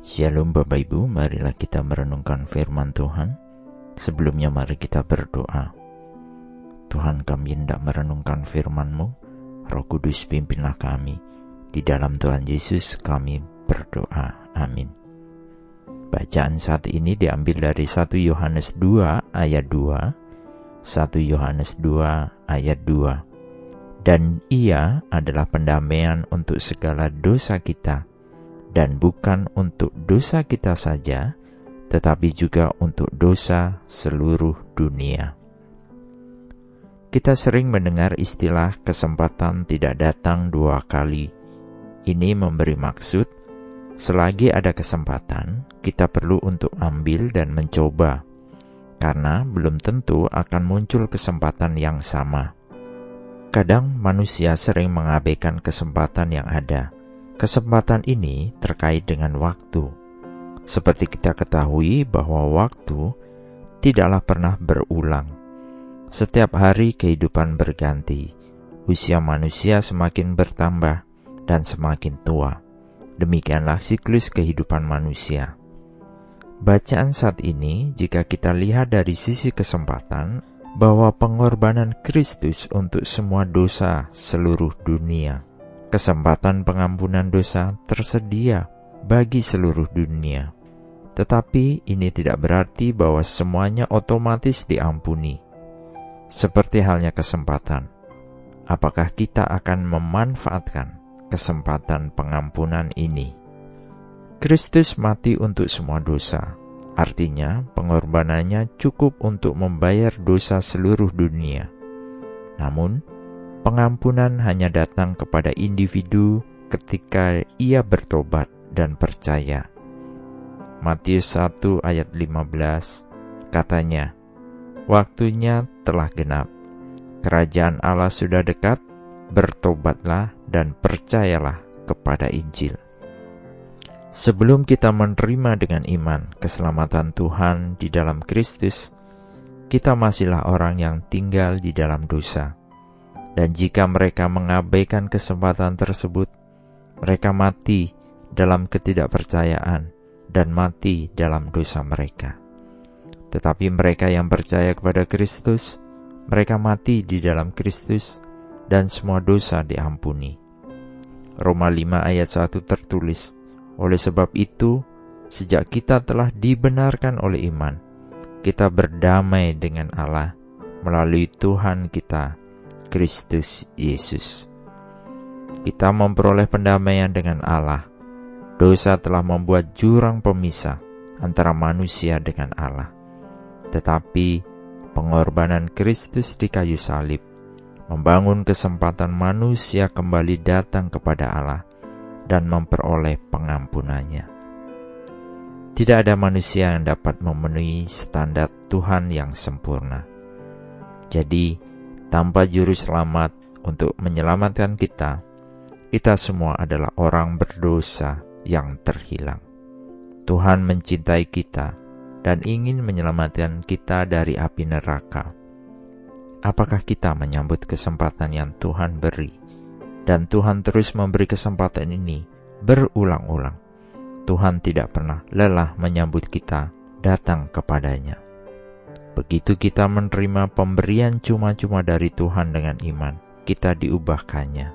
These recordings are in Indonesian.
Shalom Bapak Ibu, marilah kita merenungkan firman Tuhan. Sebelumnya mari kita berdoa. Tuhan kami hendak merenungkan firman-Mu, Roh Kudus pimpinlah kami. Di dalam Tuhan Yesus kami berdoa. Amin. Bacaan saat ini diambil dari 1 Yohanes 2 ayat 2, 1 Yohanes 2 ayat 2. Dan ia adalah pendamaian untuk segala dosa kita, dan bukan untuk dosa kita saja, tetapi juga untuk dosa seluruh dunia. Kita sering mendengar istilah kesempatan tidak datang dua kali. Ini memberi maksud, selagi ada kesempatan, kita perlu untuk ambil dan mencoba, karena belum tentu akan muncul kesempatan yang sama. Kadang manusia sering mengabaikan kesempatan yang ada Kesempatan ini terkait dengan waktu. Seperti kita ketahui bahwa waktu tidaklah pernah berulang. Setiap hari kehidupan berganti, usia manusia semakin bertambah dan semakin tua. Demikianlah siklus kehidupan manusia. Bacaan saat ini, jika kita lihat dari sisi kesempatan, bahwa pengorbanan Kristus untuk semua dosa seluruh dunia Kesempatan pengampunan dosa tersedia bagi seluruh dunia. Tetapi ini tidak berarti bahwa semuanya otomatis diampuni. Seperti halnya kesempatan, apakah kita akan memanfaatkan kesempatan pengampunan ini? Kristus mati untuk semua dosa, artinya pengorbanannya cukup untuk membayar dosa seluruh dunia. Namun, Pengampunan hanya datang kepada individu ketika ia bertobat dan percaya. Matius 1 ayat 15 katanya, Waktunya telah genap, kerajaan Allah sudah dekat, bertobatlah dan percayalah kepada Injil. Sebelum kita menerima dengan iman keselamatan Tuhan di dalam Kristus, kita masihlah orang yang tinggal di dalam dosa dan jika mereka mengabaikan kesempatan tersebut, mereka mati dalam ketidakpercayaan dan mati dalam dosa mereka. Tetapi mereka yang percaya kepada Kristus, mereka mati di dalam Kristus dan semua dosa diampuni. Roma 5 ayat 1 tertulis, Oleh sebab itu, sejak kita telah dibenarkan oleh iman, kita berdamai dengan Allah melalui Tuhan kita, Kristus Yesus. Kita memperoleh pendamaian dengan Allah. Dosa telah membuat jurang pemisah antara manusia dengan Allah. Tetapi pengorbanan Kristus di kayu salib membangun kesempatan manusia kembali datang kepada Allah dan memperoleh pengampunannya. Tidak ada manusia yang dapat memenuhi standar Tuhan yang sempurna. Jadi, tanpa juru selamat untuk menyelamatkan kita, kita semua adalah orang berdosa yang terhilang. Tuhan mencintai kita dan ingin menyelamatkan kita dari api neraka. Apakah kita menyambut kesempatan yang Tuhan beri? Dan Tuhan terus memberi kesempatan ini berulang-ulang. Tuhan tidak pernah lelah menyambut kita datang kepadanya. Begitu kita menerima pemberian cuma-cuma dari Tuhan dengan iman, kita diubahkannya.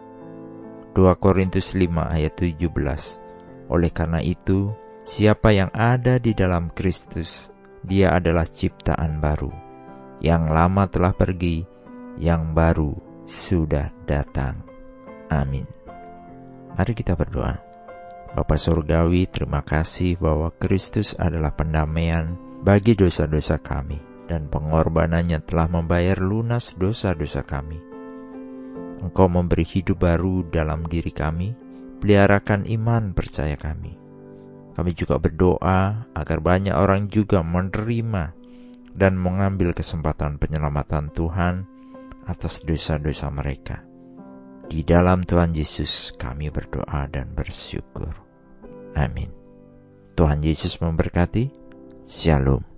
2 Korintus 5 ayat 17 Oleh karena itu, siapa yang ada di dalam Kristus, dia adalah ciptaan baru. Yang lama telah pergi, yang baru sudah datang. Amin. Mari kita berdoa. Bapa Surgawi, terima kasih bahwa Kristus adalah pendamaian bagi dosa-dosa kami dan pengorbanannya telah membayar lunas dosa-dosa kami. Engkau memberi hidup baru dalam diri kami, peliharakan iman percaya kami. Kami juga berdoa agar banyak orang juga menerima dan mengambil kesempatan penyelamatan Tuhan atas dosa-dosa mereka. Di dalam Tuhan Yesus kami berdoa dan bersyukur. Amin. Tuhan Yesus memberkati. Shalom.